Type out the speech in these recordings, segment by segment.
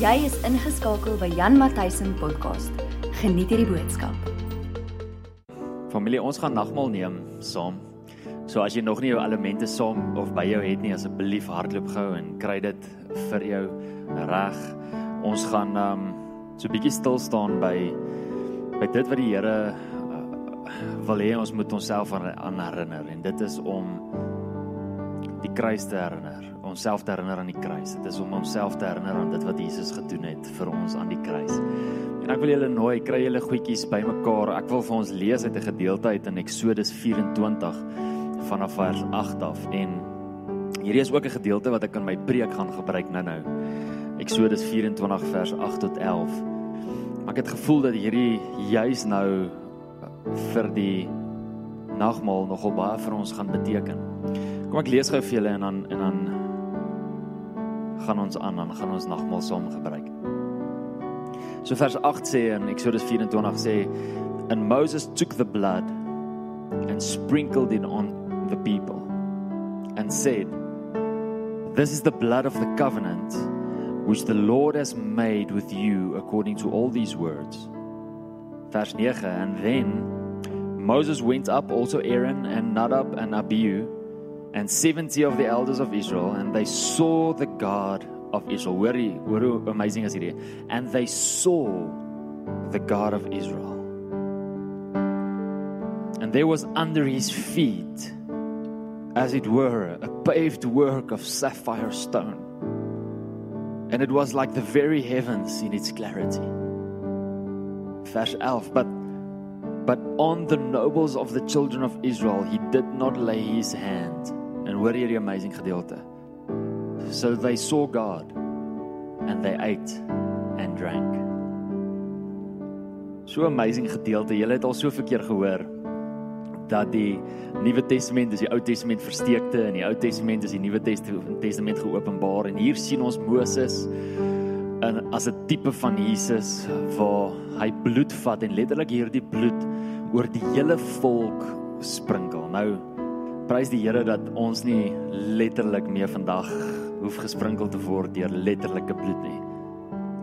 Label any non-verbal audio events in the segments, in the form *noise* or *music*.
Jy is ingeskakel by Jan Matthysen podcast. Geniet hierdie boodskap. Familie, ons gaan nagmaal neem saam. So as jy nog nie jou elemente saam of by jou het nie, asseblief hardloop gou en kry dit vir jou reg. Ons gaan um so 'n bietjie stil staan by by dit wat die Here uh, wil hê ons moet onsself aan, herinner en dit is om die kruis te herinner onsself te herinner aan die kruis. Dit is om onsself te herinner aan dit wat Jesus gedoen het vir ons aan die kruis. En ek wil julle nooi, kry julle goedjies bymekaar. Ek wil vir ons lees uit 'n gedeelte uit in Eksodus 24 vanaf vers 8 af en hierdie is ook 'n gedeelte wat ek in my preek gaan gebruik nou-nou. Eksodus 24 vers 8 tot 11. Maar ek het gevoel dat hierdie juis nou vir die nagmaal nogal baie vir ons gaan beteken. Kom ek lees gou vir julle en dan en dan gaan ons aan dan gaan ons nagmaal saam gebruik. So vers 8 sê in Eksodus 24 sê and Moses took the blood and sprinkled it on the people and said this is the blood of the covenant which the Lord has made with you according to all these words. Vers 9 and then Moses went up also Aaron and Nadab and Abihu and 70 of the elders of Israel and they saw the God of Israel. Very, very amazing as it And they saw the God of Israel. And there was under his feet, as it were, a paved work of sapphire stone. And it was like the very heavens in its clarity. Verse 11. But but on the nobles of the children of Israel he did not lay his hand En hoor hierdie amazing gedeelte. So they saw God and they ate and drank. So amazing gedeelte. Julle het al soveel keer gehoor dat die Nuwe Testament is die Ou Testament versteekte en die Ou Testament is die Nuwe Testament geopenbaar en hier sien ons Moses en as 'n tipe van Jesus waar hy bloed vat en letterlik hierdie bloed oor die hele volk sprinkel. Nou prys die Here dat ons nie letterlik meer vandag hoef gesprinkel te word deur letterlike bloed nie.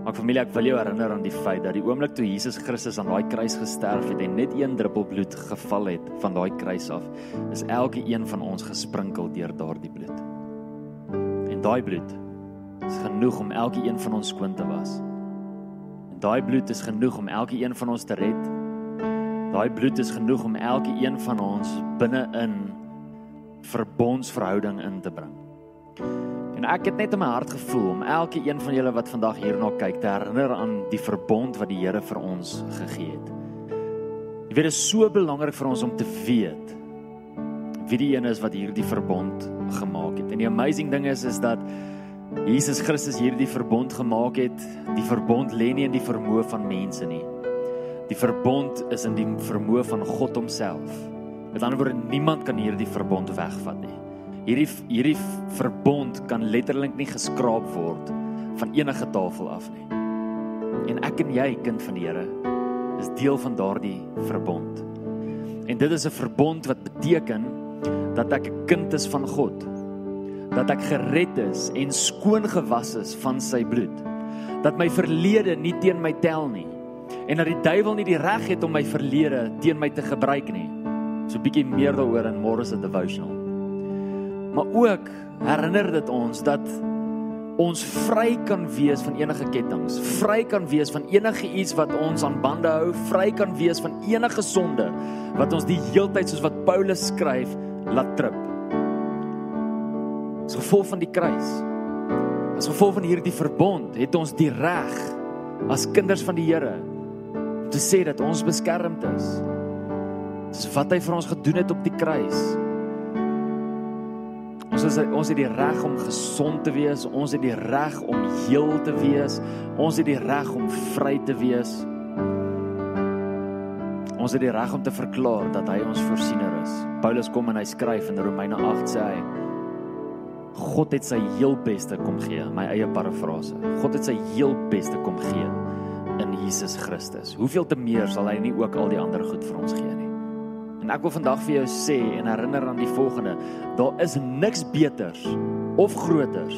Maar familie, ek wil jou herinner aan die feit dat die oomblik toe Jesus Christus aan daai kruis gesterf het en net een druppel bloed geval het van daai kruis af, is elke een van ons gesprinkel deur daardie bloed. En daai bloed is genoeg om elke een van ons skoon te was. En daai bloed is genoeg om elke een van ons te red. Daai bloed is genoeg om elke een van ons binne-in verbondsverhouding in te bring. En ek het net in my hart gevoel om elke een van julle wat vandag hierna kyk te herinner aan die verbond wat die Here vir ons gegee het. Jy weet dit is so belangrik vir ons om te weet wie die een is wat hierdie verbond gemaak het. En die amazing ding is is dat Jesus Christus hierdie verbond gemaak het. Die verbond lê nie in die vermoë van mense nie. Die verbond is in die vermoë van God homself. Met ander woorde, niemand kan hierdie verbond wegvat nie. Hierdie hierdie verbond kan letterlik nie geskraap word van enige tafel af nie. En ek en jy, kind van die Here, is deel van daardie verbond. En dit is 'n verbond wat beteken dat ek 'n kind is van God. Dat ek gered is en skoon gewas is van sy bloed. Dat my verlede nie teen my tel nie. En dat die duiwel nie die reg het om my verlede teen my te gebruik nie. So 'n bietjie meer daaroor in môre se devotional. Maar ook herinner dit ons dat ons vry kan wees van enige kettinge, vry kan wees van enige iets wat ons aan bande hou, vry kan wees van enige sonde wat ons die heeltyd soos wat Paulus skryf laat trip. As gevolg van die kruis. As gevolg van hierdie verbond het ons die reg as kinders van die Here om te sê dat ons beskermd is Dis wat hy vir ons gedoen het op die kruis. Ons is ons het die reg om gesond te wees, ons het die reg om heel te wees, ons het die reg om vry te wees. Ons het die reg om te verklaar dat hy ons voorsiener is. Paulus kom en hy skryf in Romeine 8 sê hy God het sy heel beste kom gee, my eie parafrase. God het sy heel beste kom gee in Jesus Christus. Hoeveel te meer sal hy nie ook al die ander goed vir ons gee nie? En ek wil vandag vir jou sê en herinner aan die volgende: daar is niks beters of groters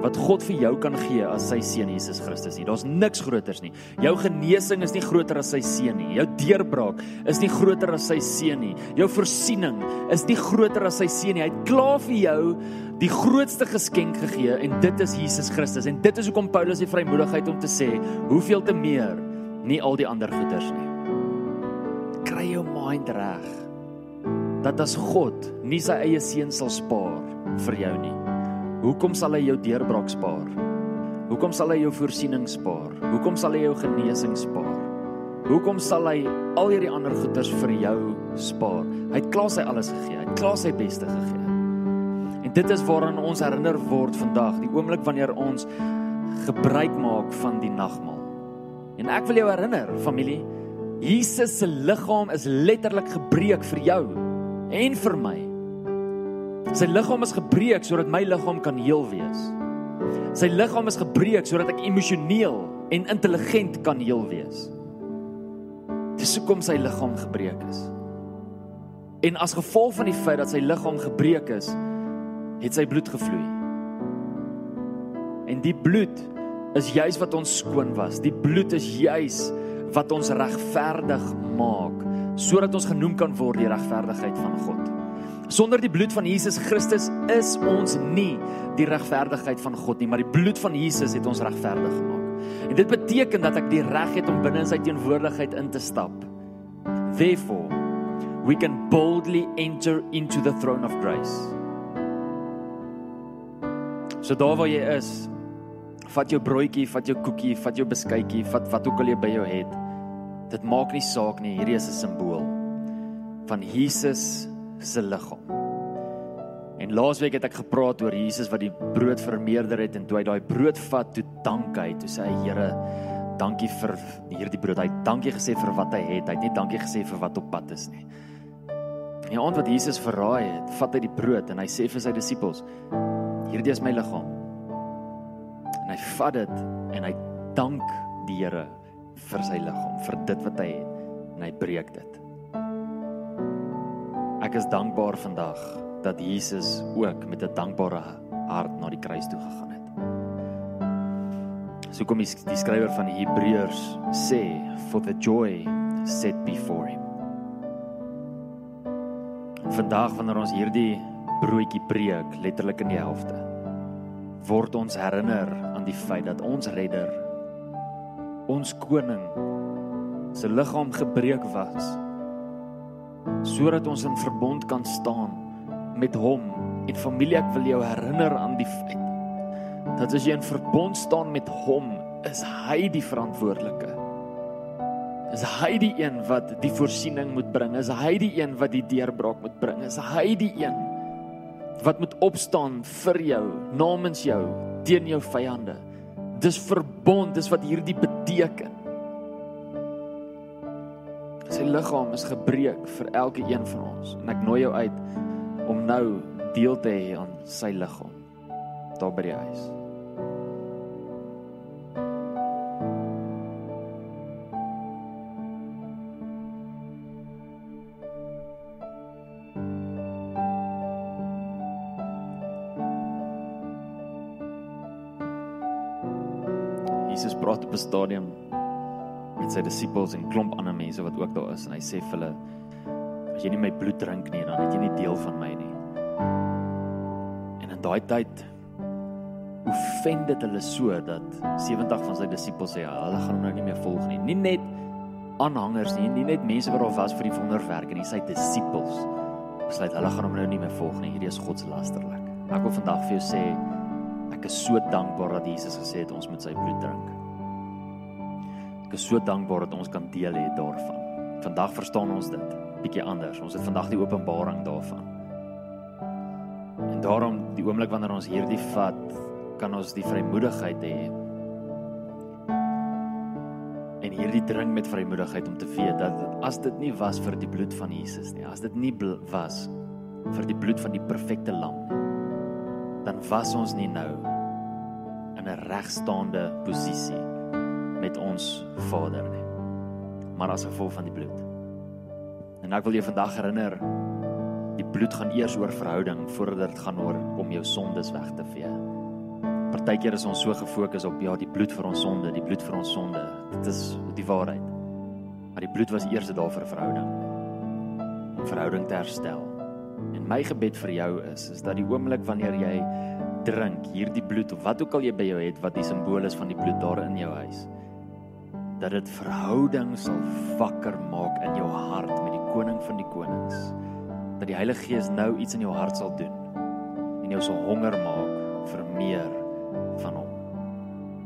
wat God vir jou kan gee as sy seun Jesus Christus nie. Daar's niks groters nie. Jou genesing is nie groter as sy seun nie. Jou deurbraak is nie groter as sy seun nie. Jou voorsiening is nie groter as sy seun nie. Hy het klaar vir jou die grootste geskenk gegee en dit is Jesus Christus. En dit is hoekom Paulus die vrymoedigheid om te sê, hoeveel te meer nie al die ander goeders nie. Kry jou mind reg. Dat as God nie sy eie seun sal spaar vir jou nie. Hoekom sal hy jou deurbraak spaar? Hoekom sal hy jou voorsiening spaar? Hoekom sal hy jou genesing spaar? Hoekom sal hy al hierdie ander goeders vir jou spaar? Hy het klaar sy alles gegee. Hy het klaar sy beste gegee. En dit is waaraan ons herinner word vandag, die oomblik wanneer ons gebruik maak van die nagmaal. En ek wil jou herinner, familie, Jesus se liggaam is letterlik gebreek vir jou en vir my. Sy liggaam is gebreek sodat my liggaam kan heel wees. Sy liggaam is gebreek sodat ek emosioneel en intelligent kan heel wees. Dis hoekom sy liggaam gebreek is. En as gevolg van die feit dat sy liggaam gebreek is, het sy bloed gevloei. En die bloed is juis wat ons skoon was. Die bloed is juis wat ons regverdig maak sodat ons genoem kan word die regverdigheid van God. Sonder die bloed van Jesus Christus is ons nie die regverdigheid van God nie, maar die bloed van Jesus het ons regverdig gemaak. En dit beteken dat ek die reg het om binne in sy teenwoordigheid in te stap. Therefore, we can boldly enter into the throne of grace. So daar waar jy is, vat jou broodjie, vat jou koekie, vat jou beskuitjie, vat wat ook al jy by jou het. Dit maak nie saak nie, hierdie is 'n simbool van Jesus se liggaam. En laasweek het ek gepraat oor Jesus wat die brood vermeerder het en toe hy daai brood vat, toe dank hy, toe sê hy Here, dankie vir hierdie brood. Hy het dankie gesê vir wat hy het. Hy het nie dankie gesê vir wat op pad is nie. En die aand wat Jesus verraai het, vat hy die brood en hy sê vir sy disippels, hierdie is my liggaam. En hy vat dit en hy dank die Here vir sy liggaam, vir dit wat hy het en hy breek dit. Ek is dankbaar vandag dat Jesus ook met 'n dankbare hart na die kruis toe gegaan het. So kom die, die skrywer van die Hebreërs sê for the joy set before him. Vandag wanneer ons hierdie broodjie breek, letterlik in die helfte, word ons herinner aan die feit dat ons redder ons koning se liggaam gebreek was sodat ons in verbond kan staan met hom. En familie ek wil jou herinner aan die feit dat as jy in verbond staan met hom is hy die verantwoordelike. Is hy die een wat die voorsiening moet bring? Is hy die een wat die deurbraak moet bring? Is hy die een wat moet opstaan vir jou namens jou teen jou vyande dis verbond dis wat hierdie beteken. Sy liggaam is gebreek vir elke een van ons en ek nooi jou uit om nou deel te hê aan sy liggaam daar by die huis 'n stadium met sy disippels en klomp ander mense wat ook daar is en hy sê vir hulle as jy nie my bloed drink nie dan het jy nie deel van my nie. En in daai tyd offend dit hulle so dat 70 van sy disippels sê hulle gaan hom nou nie meer volg nie. Nie net aanhangers nie, nie net mense wat daar was vir die wonderwerke nie, sy disippels besluit hulle gaan hom nou nie meer volg nie. Hierdie is God se lasterlik. Ek wil vandag vir jou sê ek is so dankbaar dat Jesus gesê het ons moet sy bloed drink. Ek is so dankbaar dat ons kan deel hê daarvan. Vandag verstaan ons dit bietjie anders. Ons het vandag die openbaring daarvan. En daarom die oomblik wanneer ons hierdie vat, kan ons die vrymoedigheid hê. En hierdie drink met vrymoedigheid om te weet dat as dit nie was vir die bloed van Jesus nie, as dit nie was vir die bloed van die perfekte lam nie, dan was ons nie nou in 'n regstaande posisie met ons Vader nie. Maar as gevolg van die bloed. En ek wil jou vandag herinner, die bloed gaan eers oor verhouding voordat dit gaan oor om jou sondes weg te vee. Partykeer is ons so gefokus op ja, die bloed vir ons sonde, die bloed vir ons sonde. Dit is die waarheid. Maar die bloed was eers daar vir verhouding. Om verhouding te herstel. En my gebed vir jou is is dat die oomblik wanneer jy drink hierdie bloed of wat ook al jy by jou het wat die simbool is van die bloed daar in jou huis dat dit verhouding sal wakker maak in jou hart met die koning van die konings. Dat die Heilige Gees nou iets in jou hart sal doen en jou sal honger maak vir meer van hom.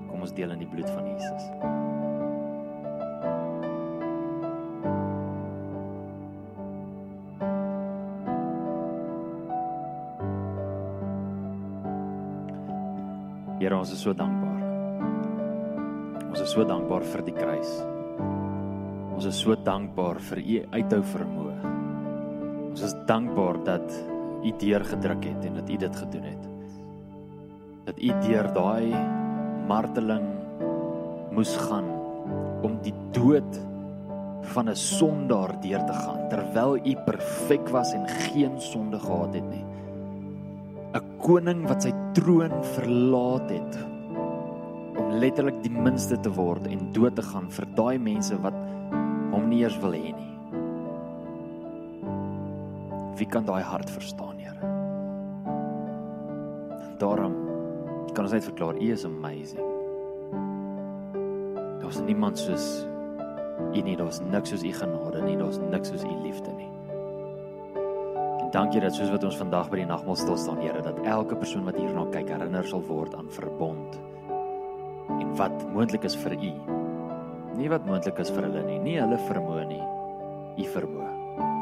Kom ons deel in die bloed van Jesus. Here ons is so dankbaar. Is so dankbaar vir die kruis. Ons is so dankbaar vir u uithou vermoë. Ons is dankbaar dat u deur gedruk het en dat u dit gedoen het. Dat u deur daai marteling moes gaan om die dood van 'n sondaar deur te gaan terwyl u perfek was en geen sonde gehad het nie. 'n koning wat sy troon verlaat het letterlik die minste te word en dood te gaan vir daai mense wat hom nie eers wil hê nie. Wie kan daai hart verstaan, Here? Daarom kan ons net verklaar, U is amazing. Daar's niemand soos U nie, daar's niks soos U genade nie, daar's niks soos U liefde nie. Dankie dat soos wat ons vandag by die nagmaal staan, Here, dat elke persoon wat hierna kyk herinner sal word aan verbond en wat moontlik is vir U. Nie wat moontlik is vir hulle nie, nie hulle vermoë nie, U vermoë.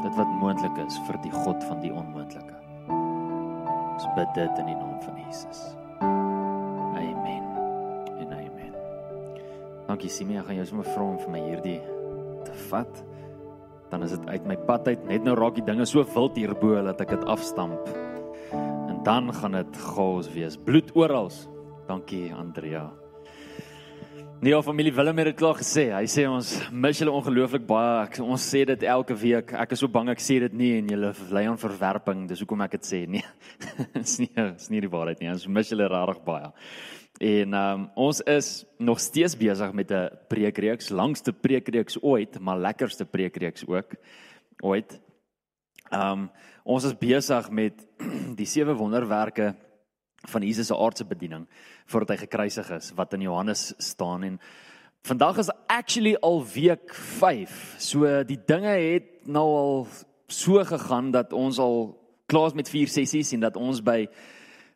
Dit wat moontlik is vir die God van die onmoontlike. Ons bid dit in die naam van Jesus. Amen. En amen. Dankie Simie, ek gaan jou sommer vra om vir my hierdie te vat dan is dit uit my pad uit. Net nou raak die dinge so wild hierbo dat ek dit afstamp. En dan gaan dit chaos wees. Bloed oral. Dankie Andrea. Nee, ou familie Willem het dit klaar gesê. Hy sê ons mis julle ongelooflik baie. Ek, ons sê dit elke week. Ek is so bang ek sê dit nie en julle lei aan verwerping. Dis hoekom ek dit sê. Nee. *laughs* Dis nie dis nie die waarheid nie. Ons mis julle regtig baie. En um, ons is nog steeds besig met 'n preekreeks, langste preekreeks ooit, maar lekkerste preekreeks ook ooit. Um ons is besig met *clears throat* die sewe wonderwerke van Jesus se aardse bediening voordat hy gekruisig is wat in Johannes staan en vandag is actually al week 5. So die dinge het nou al so gegaan dat ons al klaar is met 4 sessies en dat ons by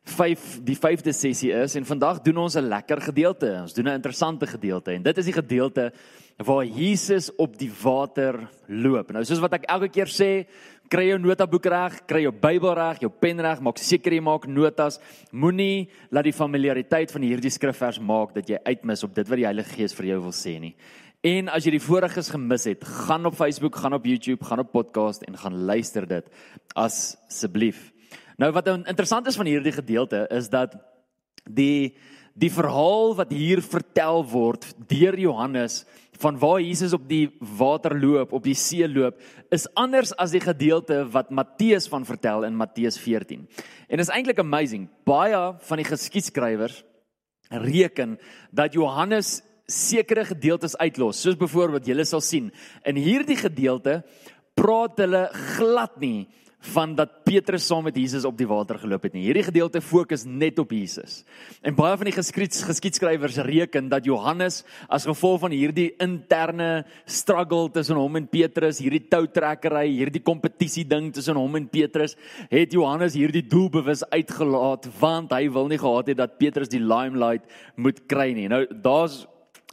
5 die 5de sessie is en vandag doen ons 'n lekker gedeelte. Ons doen 'n interessante gedeelte en dit is die gedeelte waar Jesus op die water loop. Nou soos wat ek elke keer sê, kry jou notaboek reg, kry jou Bybel reg, jou pen reg, maak seker jy maak notas. Moenie laat die familiariteit van hierdie skrifvers maak dat jy uitmis op dit wat die Heilige Gees vir jou wil sê nie. En as jy die voriges gemis het, gaan op Facebook, gaan op YouTube, gaan op podcast en gaan luister dit asseblief. Nou wat interessant is van hierdie gedeelte is dat die die verhaal wat hier vertel word deur Johannes van waar Jesus op die water loop, op die see loop, is anders as die gedeelte wat Matteus van vertel in Matteus 14. En is eintlik amazing. Baie van die geskiedskrywers reken dat Johannes sekere gedeeltes uitlos, soos byvoorbeeld julle sal sien. In hierdie gedeelte praat hulle glad nie van dat Petrus saam met Jesus op die water geloop het nie. Hierdie gedeelte fokus net op Jesus. En baie van die geskiedskrywers reken dat Johannes as gevolg van hierdie interne struggle tussen hom en Petrus, hierdie toutrekkery, hierdie kompetisie ding tussen hom en Petrus, het Johannes hierdie doelbewus uitgelaat want hy wil nie gehad het dat Petrus die limelight moet kry nie. Nou daar's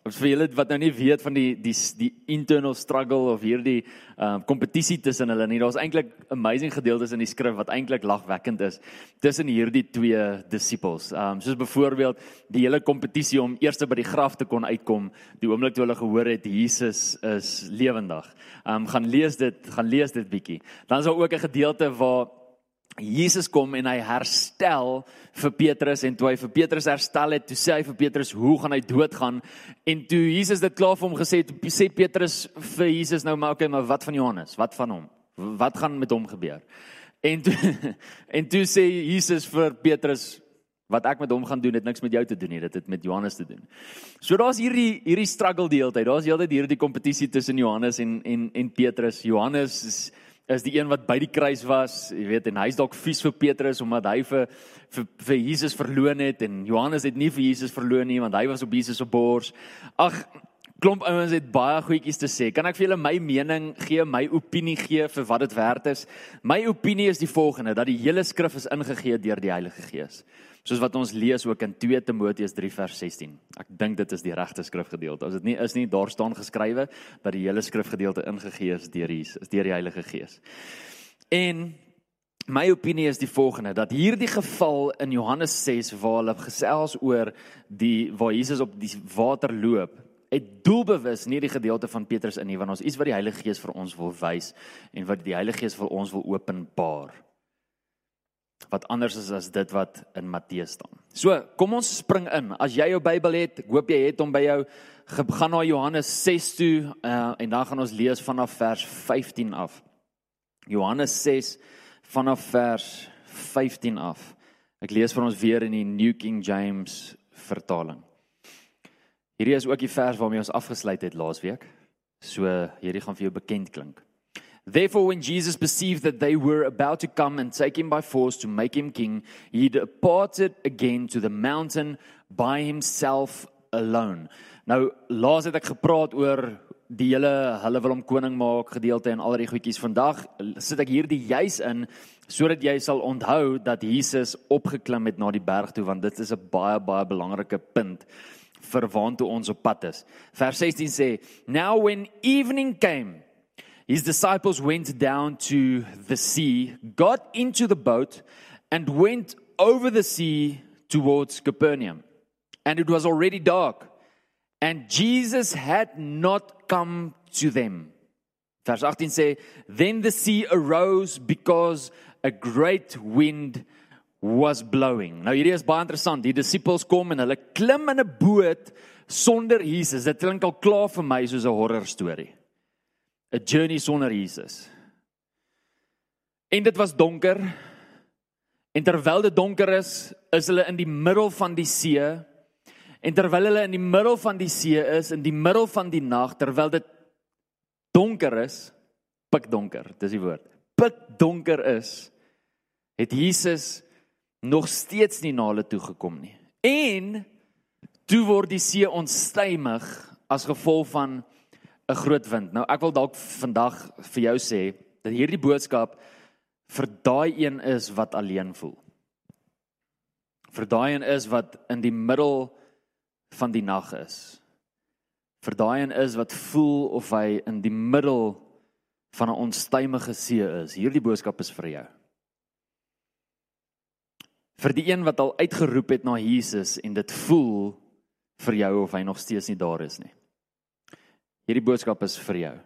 vir julle wat nou nie weet van die die die internal struggle of hierdie ehm uh, kompetisie tussen hulle nie. Daar's eintlik amazing gedeeltes in die skrif wat eintlik lagwekkend is tussen hierdie twee disippels. Ehm um, soos byvoorbeeld die hele kompetisie om eers by die graf te kon uitkom, die oomblik toe hulle gehoor het Jesus is lewendig. Ehm um, gaan lees dit, gaan lees dit bietjie. Dan is daar ook 'n gedeelte waar Jesus kom en hy herstel vir Petrus en toe hy vir Petrus herstel het, toe sê hy vir Petrus hoe gaan hy doodgaan en toe Jesus dit klaar vir hom gesê het, sê Petrus vir Jesus nou maar okay, maar wat van Johannes? Wat van hom? Wat gaan met hom gebeur? En toe *laughs* en toe sê Jesus vir Petrus Wat ek met hom gaan doen het niks met jou te doen nie, dit het met Johannes te doen. So daar's hierdie hierdie struggle die hele tyd. Daar's heeltyd hierdie kompetisie tussen Johannes en en en Petrus. Johannes is is die een wat by die kruis was, jy weet, en hy's dalk vies vir Petrus omdat hy vir vir, vir Jesus verloon het en Johannes het nie vir Jesus verloon nie want hy was op Jesus se bors. Ag, klomp ouens het baie goedjies te sê. Kan ek vir julle my mening gee, my opinie gee vir wat dit werd is? My opinie is die volgende dat die hele skrif is ingegee deur die Heilige Gees. Soos wat ons lees ook in 2 Timoteus 3 vers 16. Ek dink dit is die regte skrifgedeelte. As dit nie is nie, daar staan geskrywe dat die hele skrifgedeelte ingegee is deur Jesus, deur die Heilige Gees. En my opinie is die volgende dat hierdie geval in Johannes 6 waar hulle gesels oor die waar Jesus op die water loop het doelbewus nie die gedeelte van Petrus in nie want ons iets wat die Heilige Gees vir ons wil wys en wat die Heilige Gees vir ons wil openbaar. Wat anders is as dit wat in Matteus staan. So, kom ons spring in. As jy jou Bybel het, hoop jy het hom by jou. Gaan na Johannes 6 toe uh, en dan gaan ons lees vanaf vers 15 af. Johannes 6 vanaf vers 15 af. Ek lees vir ons weer in die New King James vertaling. Hierdie is ook die vers waarmee ons afgesluit het laasweek. So hierdie gaan vir jou bekend klink. Therefore when Jesus perceived that they were about to come and take him by force to make him king, he departed again to the mountain by himself alone. Nou laas het ek gepraat oor die hele hulle wil hom koning maak gedeelte en al die goedjies. Vandag sit ek hierdie juis in sodat jy sal onthou dat Jesus opgeklim het na die berg toe want dit is 'n baie baie belangrike punt vir waantoe ons op pad is. Vers 16 sê, "Now when evening came, his disciples went down to the sea, got into the boat and went over the sea towards Capernaum. And it was already dark, and Jesus had not come to them." Vers 18 sê, "Then the sea arose because a great wind was blowing. Nou hierdie is baie interessant. Die disippels kom en hulle klim in 'n boot sonder Jesus. Dit klink al klaar vir my soos 'n horror storie. 'n Journey sonder Jesus. En dit was donker. En terwyl dit donker is, is hulle in die middel van die see. En terwyl hulle in die middel van die see is, in die middel van die nag, terwyl dit donker is, pikdonker, dis die woord. Pikdonker is, het Jesus nog steeds nie na hulle toe gekom nie. En toe word die see onstuimig as gevolg van 'n groot wind. Nou ek wil dalk vandag vir jou sê dat hierdie boodskap vir daai een is wat alleen voel. Vir daai een is wat in die middel van die nag is. Vir daai een is wat voel of hy in die middel van 'n onstuimige see is. Hierdie boodskap is vir jou vir die een wat al uitgeroep het na Jesus en dit voel vir jou of hy nog steeds nie daar is nie. Hierdie boodskap is vir jou.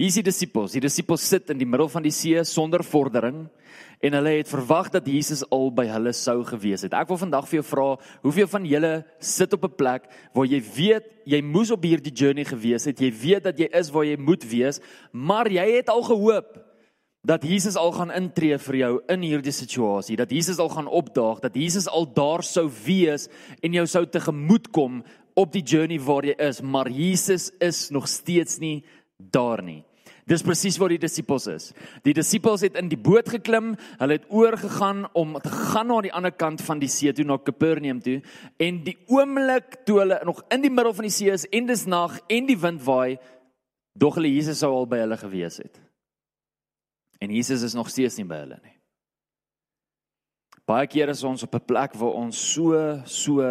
Hier is die disippels. Die disippels sit in die middel van die see sonder vordering en hulle het verwag dat Jesus al by hulle sou gewees het. Ek wil vandag vir jou vra, hoeveel van julle sit op 'n plek waar jy weet jy moes op hierdie journey gewees het. Jy weet dat jy is waar jy moet wees, maar jy het al gehoop dat Jesus al gaan intree vir jou in hierdie situasie, dat Jesus al gaan opdaag, dat Jesus al daar sou wees en jou sou tegemoet kom op die journey waar jy is, maar Jesus is nog steeds nie daar nie. Dis presies waar die disippels is. Die disippels het in die boot geklim, hulle het oorgegaan om te gaan na die ander kant van die see toe na Kapernaum toe en die oomblik toe hulle nog in die middel van die see is en dis nag en die wind waai, dog hulle Jesus sou al by hulle gewees het. En Jesus is nog steeds nie by hulle nie. Baie kere is ons op 'n plek waar ons so so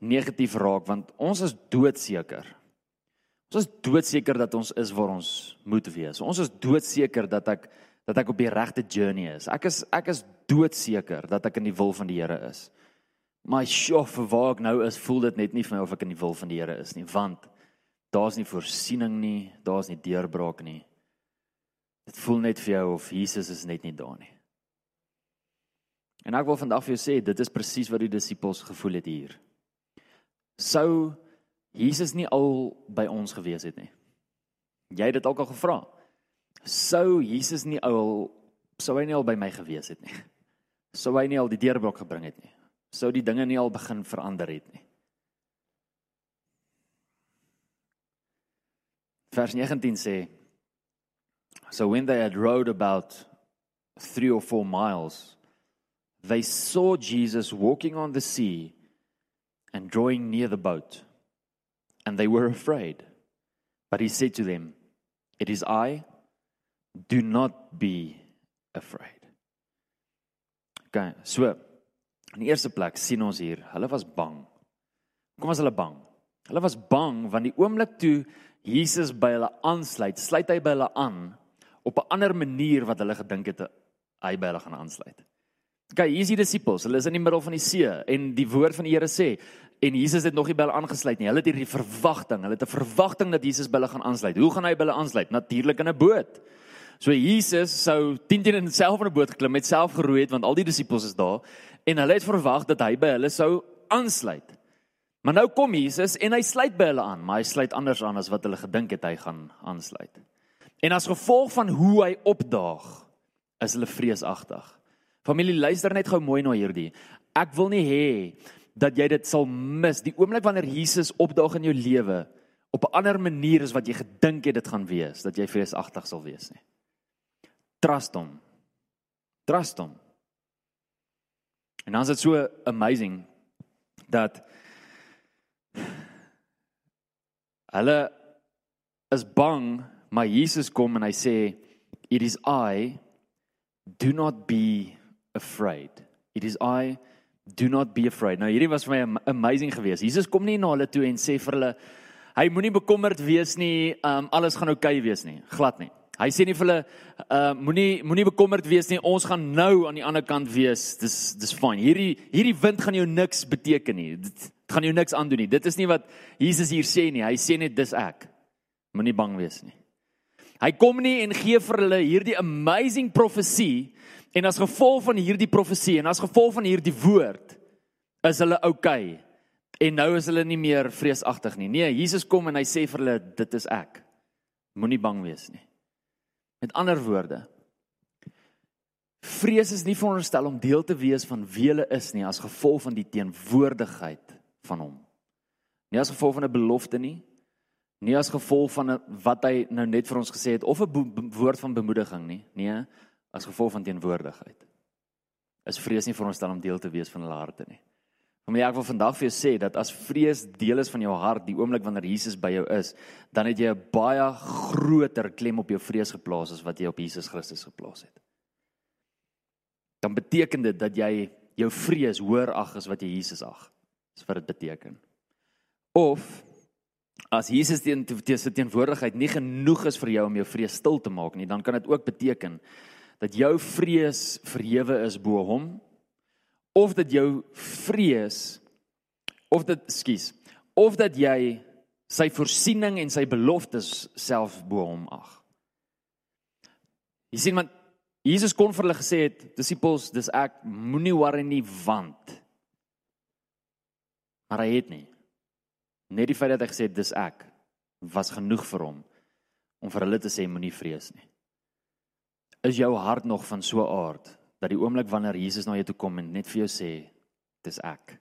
negatief raak want ons is doodseker. Ons is doodseker dat ons is waar ons moet wees. Ons is doodseker dat ek dat ek op die regte journey is. Ek is ek is doodseker dat ek in die wil van die Here is. Maar sjoe, vir waar ek nou is, voel dit net nie vir my of ek in die wil van die Here is nie, want daar's nie voorsiening nie, daar's nie deurbraak nie. Dit voel net vir jou of Jesus is net nie daar nie. En ek wil vandag vir jou sê, dit is presies wat die disippels gevoel het hier. Sou Jesus nie al by ons gewees het nie. Jy het dit ook al gevra. Sou Jesus nie al sou hy nie al by my gewees het nie. Sou hy nie al die deurbraak gebring het nie. sou die dinge nie al begin verander het nie. Vers 19 sê So when they had rowed about 3 or 4 miles they saw Jesus walking on the sea and drawing near the boat and they were afraid but he said to them it is I do not be afraid. Okay, so in die eerste plek sien ons hier, hulle was bang. Kom was hulle bang? Hulle was bang want die oomblik toe Jesus by hulle aansluit, sluit hy by hulle aan op 'n ander manier wat hulle gedink het hy by hulle gaan aansluit. Okay, hier is die disippels. Hulle is in die middel van die see en die woord van die Here sê en Jesus het nog nie by hulle aangesluit nie. Hulle het hierdie verwagting. Hulle het 'n verwagting dat Jesus by hulle gaan aansluit. Hoe gaan hy by hulle aansluit? Natuurlik in 'n boot. So Jesus sou 10 teen in self in 'n boot geklim, het self geroei het want al die disippels is daar en hulle het verwag dat hy by hulle sou aansluit. Maar nou kom Jesus en hy sluit by hulle aan, maar hy sluit anders aan as wat hulle gedink het hy gaan aansluit. En as gevolg van hoe hy opdaag, is hulle vreesagtig. Familie, luister net gou mooi na hierdie. Ek wil nie hê dat jy dit sal mis die oomblik wanneer Jesus opdaag in jou lewe op 'n ander manier as wat jy gedink het dit gaan wees, dat jy vreesagtig sal wees nie. Trust hom. Trust hom. En dan is dit so amazing dat hulle is bang, maar Jesus kom en hy sê it is I do not be afraid. It is I do not be afraid. Nou hierdie was vir my amazing geweest. Jesus kom nie na hulle toe en sê vir hulle hy moenie bekommerd wees nie, um, alles gaan oukei okay wees nie, glad nie. Hy sê nie vir hulle uh moenie moenie bekommerd wees nie. Ons gaan nou aan die ander kant wees. Dis dis fyn. Hierdie hierdie wind gaan jou niks beteken nie. Dit gaan jou niks aandoen nie. Dit is nie wat Jesus hier sê nie. Hy sê net dis ek. Moenie bang wees nie. Hy kom nie en gee vir hulle hierdie amazing profesie en as gevolg van hierdie profesie en as gevolg van hierdie woord is hulle oukei. Okay. En nou is hulle nie meer vreesagtig nie. Nee, Jesus kom en hy sê vir hulle dit is ek. Moenie bang wees nie. Met ander woorde, vrees is nie veronderstel om deel te wees van wie hulle is nie as gevolg van die teenwoordigheid van hom. Nie as gevolg van 'n belofte nie, nie as gevolg van wat hy nou net vir ons gesê het of 'n woord van bemoediging nie, nee, as gevolg van teenwoordigheid. Is vrees nie veronderstel om deel te wees van hulle harte nie. Maar ek wil vandag vir jou sê dat as vrees deel is van jou hart die oomblik wanneer Jesus by jou is, dan het jy 'n baie groter klem op jou vrees geplaas as wat jy op Jesus Christus geplaas het. Dan beteken dit dat jy jou vrees hoër ag as wat jy Jesus ag. Dis wat dit beteken. Of as Jesus teen teen teenwoordigheid nie genoeg is vir jou om jou vrees stil te maak nie, dan kan dit ook beteken dat jou vrees verhewe is bo hom of dat jou vrees of dit skus of dat jy sy voorsiening en sy beloftes self bo hom ag. Jy sien man Jesus kon vir hulle gesê het disippels dis ek moenie worry nie want maar hy het nie net die feit dat hy gesê het dis ek was genoeg vir hom om vir hulle te sê moenie vrees nie. Is jou hart nog van so 'n aard dat die oomblik wanneer Jesus na jou toe kom en net vir jou sê dis ek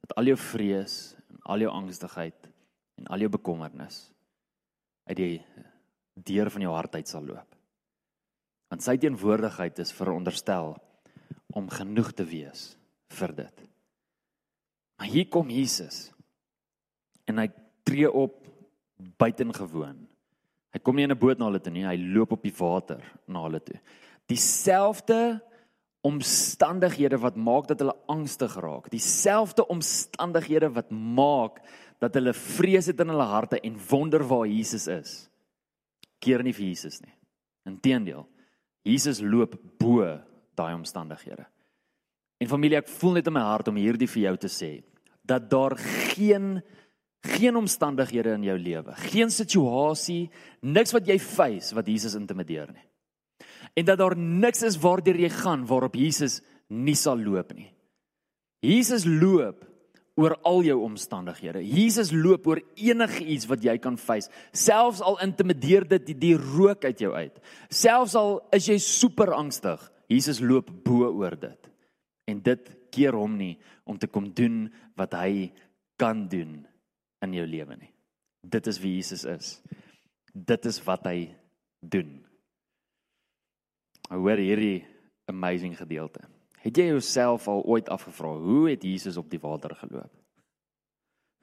dat al jou vrees en al jou angstigheid en al jou bekommernis uit die deur van jou hart uit sal loop. Want sy teenwoordigheid is veronderstel om genoeg te wees vir dit. Maar hier kom Jesus en hy tree op buitengewoon. Hy kom nie in 'n boot na hulle toe nie, hy loop op die water na hulle toe dieselfde omstandighede wat maak dat hulle angstig raak, dieselfde omstandighede wat maak dat hulle vrees het in hulle harte en wonder waar Jesus is. Keer nie vir Jesus nie. Inteendeel, Jesus loop bo daai omstandighede. En familie, ek voel net in my hart om hierdie vir jou te sê dat daar geen geen omstandighede in jou lewe, geen situasie, niks wat jy face wat Jesus intimideer nie en dat daar niks is waardeur jy gaan waarop Jesus nie sal loop nie. Jesus loop oor al jou omstandighede. Jesus loop oor enige iets wat jy kan face, selfs al intimideer dit die, die rook uit jou uit. Selfs al is jy super angstig, Jesus loop bo oor dit. En dit keer hom nie om te kom doen wat hy kan doen in jou lewe nie. Dit is wie Jesus is. Dit is wat hy doen. Hoor hierdie amazing gedeelte. Het jy jouself al ooit afgevra hoe het Jesus op die water geloop?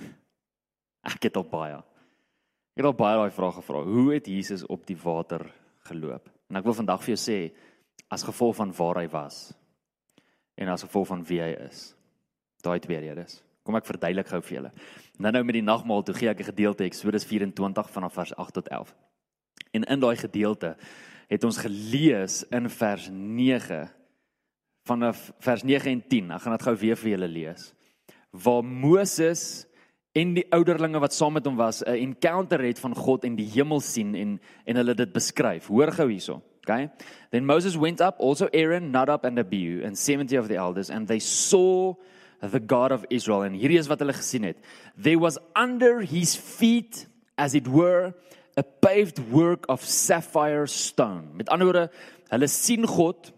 *laughs* Ek het al baie. Ek het al baie daai vraag gevra. Hoe het Jesus op die water geloop? En ek wil vandag vir jou sê as gevolg van waar hy was en as gevolg van wie hy is. Daai twee redes. Kom ek verduidelik gou vir julle. Nou nou met die nagmaal toe gee ek 'n gedeelte Eksodus 24 vanaf vers 8 tot 11. En in daai gedeelte het ons gelees in vers 9 vanaf vers 9 en 10. Ek gaan dit gou weer vir julle lees. Waar Moses en die ouderlinge wat saam met hom was 'n encounter het van God en die hemel sien en en hulle dit beskryf. Hoor gou hierso. Okay? Then Moses went up, also Aaron, Nadab and Abihu and 70 of the elders and they saw the God of Israel and hierdie is wat hulle gesien het. There was under his feet as it were a paved work of sapphire stone. Met ander woorde, hulle sien God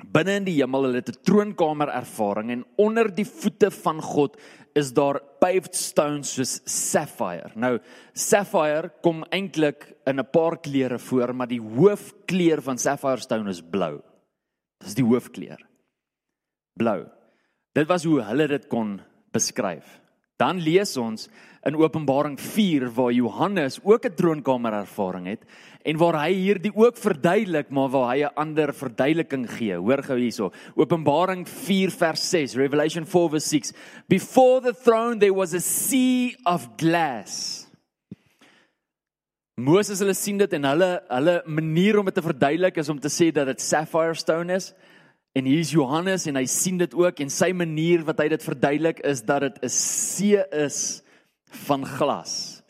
binne in die hemel, hulle het 'n troonkamer ervaring en onder die voete van God is daar paved stones soos sapphire. Nou sapphire kom eintlik in 'n paar kleure voor, maar die hoofkleur van sapphire stone is blou. Dis die hoofkleur. Blou. Dit was hoe hulle dit kon beskryf. Dan lees ons in Openbaring 4 waar Johannes ook 'n troonkamer ervaring het en waar hy hierdie ook verduidelik maar waar hy 'n ander verduideliking gee. Hoor gou hierso. Openbaring 4 vers 6, Revelation 4 vers 6. Before the throne there was a sea of glass. Moses hulle sien dit en hulle hulle manier om dit te verduidelik is om te sê dat dit sapphire stone is. En hier is Johannes en hy sien dit ook en sy manier wat hy dit verduidelik is dat dit 'n see is van glas.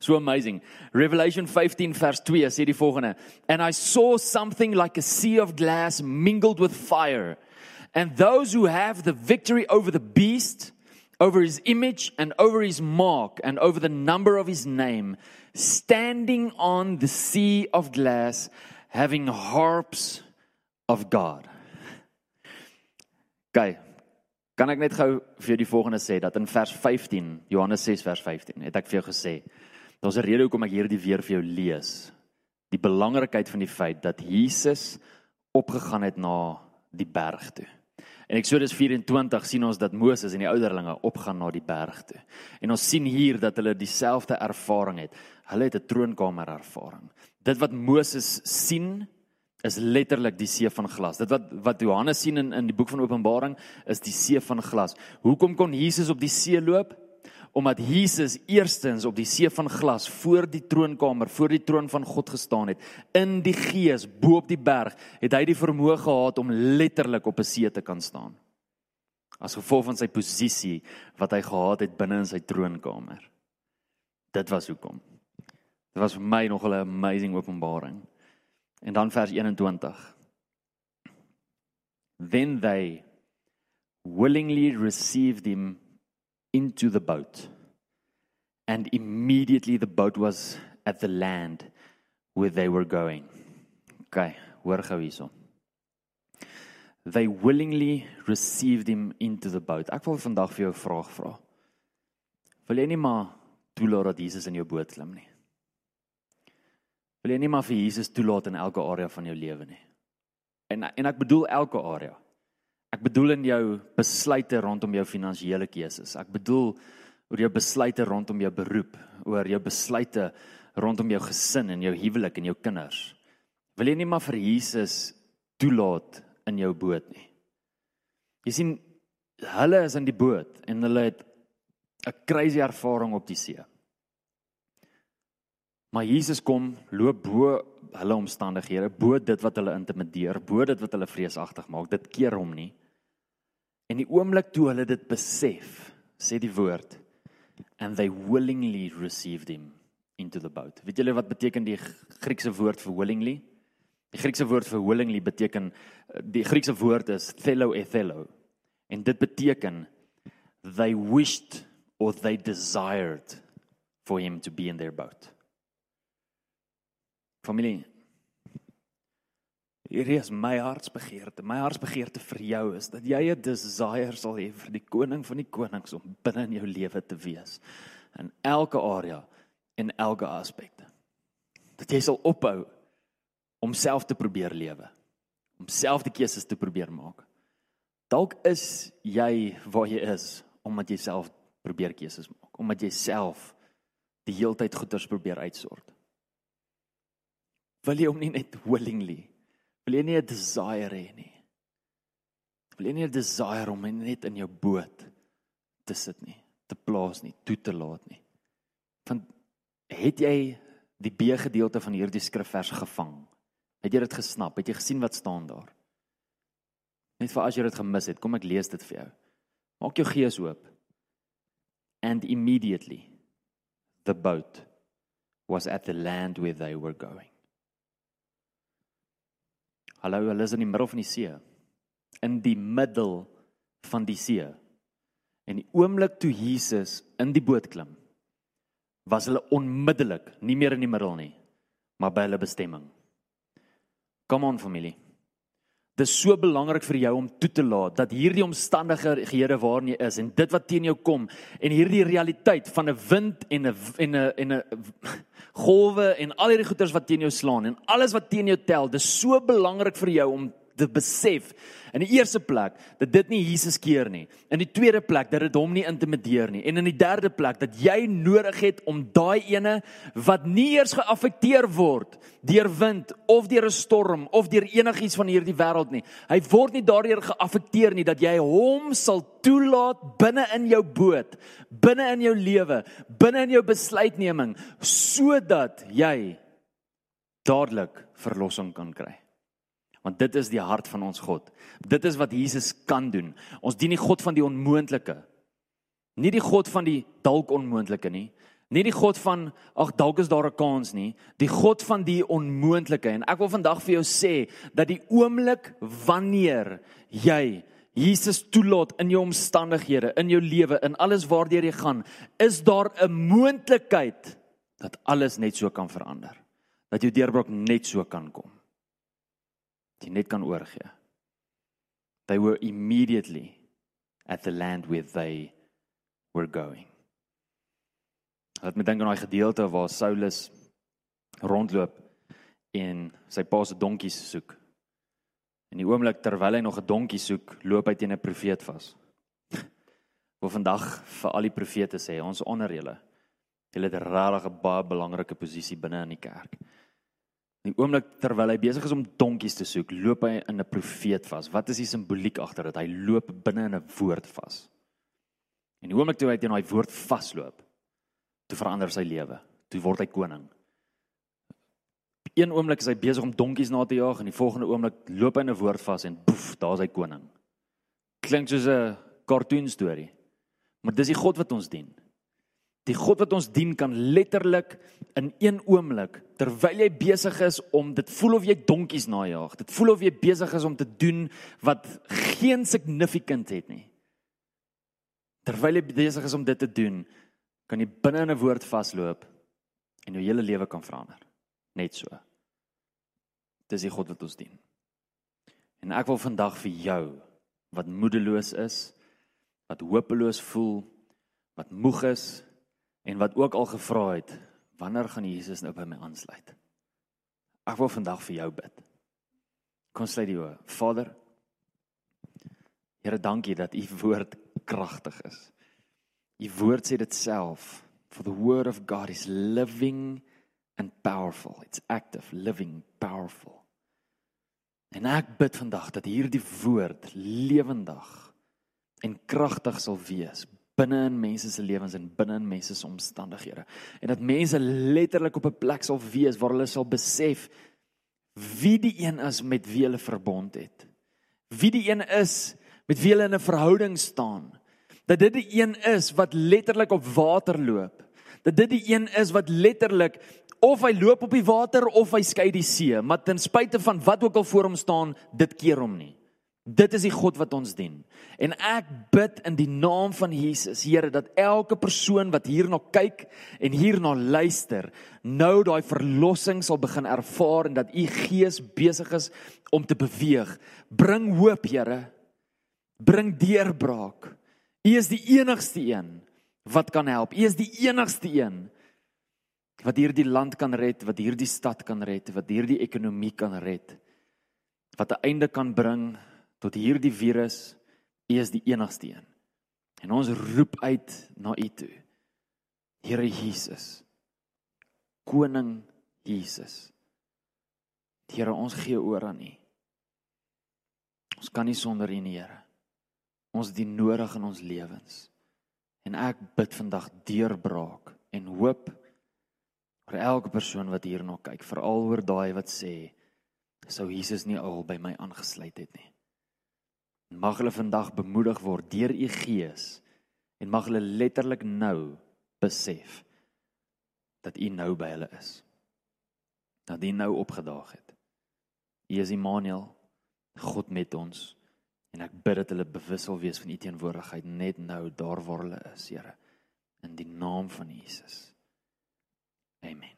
So amazing. Revelation 15 vers 2 sê die volgende: And I saw something like a sea of glass mingled with fire. And those who have the victory over the beast, over his image and over his mark and over the number of his name, standing on the sea of glass, having harps of God. Okay. Kan ek net gou vir die volgende sê dat in vers 15, Johannes 6 vers 15, het ek vir jou gesê, daar's 'n rede hoekom ek hierdie weer vir jou lees. Die belangrikheid van die feit dat Jesus opgegaan het na die berg toe. En Eksodus 24 sien ons dat Moses en die ouderlinge opgaan na die berg toe. En ons sien hier dat hulle dieselfde ervaring het. Hulle het 'n troonkamer ervaring. Dit wat Moses sien is letterlik die see van glas. Dit wat wat Johannes sien in in die boek van Openbaring is die see van glas. Hoekom kon Jesus op die see loop? Omdat Jesus eerstens op die see van glas voor die troonkamer, voor die troon van God gestaan het, in die gees bo op die berg, het hy die vermoë gehad om letterlik op 'n see te kan staan. As gevolg van sy posisie wat hy gehad het binne in sy troonkamer. Dit was hoekom. Dit was vir my nog 'n amazing openbaring. En dan vers 21. Then they willingly received him into the boat. And immediately the boat was at the land where they were going. Okay, hoor gou hierso. They willingly received him into the boat. Ek wil vandag vir jou 'n vraag vra. Wil jy nie maar toelaat dat Jesus in jou boot klim nie? Wil jy nie maar vir Jesus toelaat in elke area van jou lewe nie? En en ek bedoel elke area. Ek bedoel in jou besluite rondom jou finansiële keuses. Ek bedoel oor jou besluite rondom jou beroep, oor jou besluite rondom jou gesin en jou huwelik en jou kinders. Wil jy nie maar vir Jesus toelaat in jou boot nie? Jy sien hulle is in die boot en hulle het 'n crazy ervaring op die see. Maar Jesus kom loop bo hulle omstandighede, bo dit wat hulle intimideer, bo dit wat hulle vreesagtig maak. Dit keer hom nie. En die oomblik toe hulle dit besef, sê die woord, and they willingly received him into the boat. Weet julle wat beteken die Griekse woord vir willingly? Die Griekse woord vir willingly beteken die Griekse woord is thelo ethelo. En dit beteken they wished or they desired for him to be in their boat. Familie. Hierdie is my hartsbegeerte. My hartsbegeerte vir jou is dat jy 'n desire sal hê vir die koning van die konings om binne in jou lewe te wees in elke area en elke aspek. Dat jy sal ophou om self te probeer lewe, om self die keuses te probeer maak. Dalk is jy waar jy is omdat jy self probeer keuses maak, omdat jy self die heeltyd goeders probeer uitsort. Wil jy hom nie net willingly Wil jy nie 'n desire hê nie? Wil jy nie 'n desire om net in jou boot te sit nie, te plaas nie, toe te laat nie? Want het jy die B gedeelte van hierdie skrifvers gevang? Het jy dit gesnap? Het jy gesien wat staan daar? Net vir as jy dit gemis het, kom ek lees dit vir jou. Maak jou gees oop. And immediately the boat was at the land where they were going. Hallo, hulle is in die middel van die see. In die middel van die see. En die oomblik toe Jesus in die boot klim, was hulle onmiddellik nie meer in die middel nie, maar by hulle bestemming. Come on familie. Dit is so belangrik vir jou om toe te laat dat hierdie omstandighede waarin jy is en dit wat teen jou kom en hierdie realiteit van 'n wind en 'n en 'n en 'n golwe en al hierdie goeters wat teen jou slaan en alles wat teen jou tel, dis so belangrik vir jou om te besef in die eerste plek dat dit nie Jesus keer nie. In die tweede plek dat dit hom nie intimideer nie. En in die derde plek dat jy nodig het om daai ene wat nie eers geaffekteer word deur wind of deur 'n storm of deur enigiets van hierdie wêreld nie. Hy word nie daardeur geaffekteer nie dat jy hom sal toelaat binne in jou boot, binne in jou lewe, binne in jou besluitneming sodat jy dadelik verlossing kan kry. Want dit is die hart van ons God. Dit is wat Jesus kan doen. Ons dien nie God van die onmoontlike. Nie die God van die dalk onmoontlike nie. Nie die God van ag dalk is daar 'n kans nie. Die God van die onmoontlike. En ek wil vandag vir jou sê dat die oomblik wanneer jy Jesus toelaat in jou omstandighede, in jou lewe, in alles waardeur jy gaan, is daar 'n moontlikheid dat alles net so kan verander. Dat jou deurbraak net so kan kom jy net kan oorgee. They were immediately at the land where they were going. Laat my dink aan daai gedeelte waar Saulus rondloop en sy pa se donkies soek. En die oomblik terwyl hy nog 'n donkie soek, loop hy teen 'n profeet vas. *laughs* Waar vandag vir al die profete sê, ons onder julle. Julle het 'n regtig baie belangrike posisie binne in die kerk. Die oomblik terwyl hy besig is om donkies te soek, loop hy in 'n profeet vas. Wat is die simboliek agter dit? Hy loop binne in 'n woord vas. En die oomblik toe hy teen daai woord vasloop, toe verander sy lewe. Toe word hy koning. Een oomblik is hy besig om donkies na te jaag en die volgende oomblik loop hy in 'n woord vas en poef, daar's hy koning. Klink soos 'n cartoon storie. Maar dis die God wat ons dien. Die God wat ons dien kan letterlik in een oomblik terwyl jy besig is om dit voel of jy donkies najag. Dit voel of jy besig is om te doen wat geen significant het nie. Terwyl jy besig is om dit te doen, kan jy binne in 'n woord vasloop en jou hele lewe kan verander. Net so. Dis die God wat ons dien. En ek wil vandag vir jou wat moedeloos is, wat hopeloos voel, wat moeg is, en wat ook al gevra het, wanneer gaan Jesus nou by my aansluit? Ek wil vandag vir jou bid. Kom sluit die oë. Vader, Here, dankie dat u woord kragtig is. U woord sê dit self, for the word of God is living and powerful. It's active, living, powerful. En ek bid vandag dat hierdie woord lewendig en kragtig sal wees binne in mense se lewens en binne in mense se omstandighede. En dat mense letterlik op 'n plek sal wees waar hulle sal besef wie die een is met wie hulle verbond het. Wie die een is met wie hulle in 'n verhouding staan. Dat dit die een is wat letterlik op water loop. Dat dit die een is wat letterlik of hy loop op die water of hy skei die see, maar ten spyte van wat ook al voor hom staan, dit keer hom nie. Dit is die God wat ons dien. En ek bid in die naam van Jesus, Here, dat elke persoon wat hierna kyk en hierna luister, nou daai verlossing sal begin ervaar en dat u Gees besig is om te beweeg. Bring hoop, Here. Bring deurbraak. U is die enigste een wat kan help. U is die enigste een wat hierdie land kan red, wat hierdie stad kan red, wat hierdie ekonomie kan red. Wat 'n einde kan bring tot hierdie virus. U is die enigste een. En ons roep uit na U toe. Here Jesus. Koning Jesus. Here, ons gee oor aan U. Ons kan nie sonder U nie, Here. Ons dien nodig in ons lewens. En ek bid vandag deurbraak en hoop vir elke persoon wat hierna kyk, veral oor daai wat sê sou Jesus nie al by my aangesluit het nie. Mag hulle vandag bemoedig word deur u Gees en mag hulle letterlik nou besef dat u nou by hulle is. Dat u nou opgedaag het. U is Immanuel, God met ons. En ek bid dat hulle bewus sal wees van u teenwoordigheid net nou daar waar hulle is, Here. In die naam van Jesus. Amen.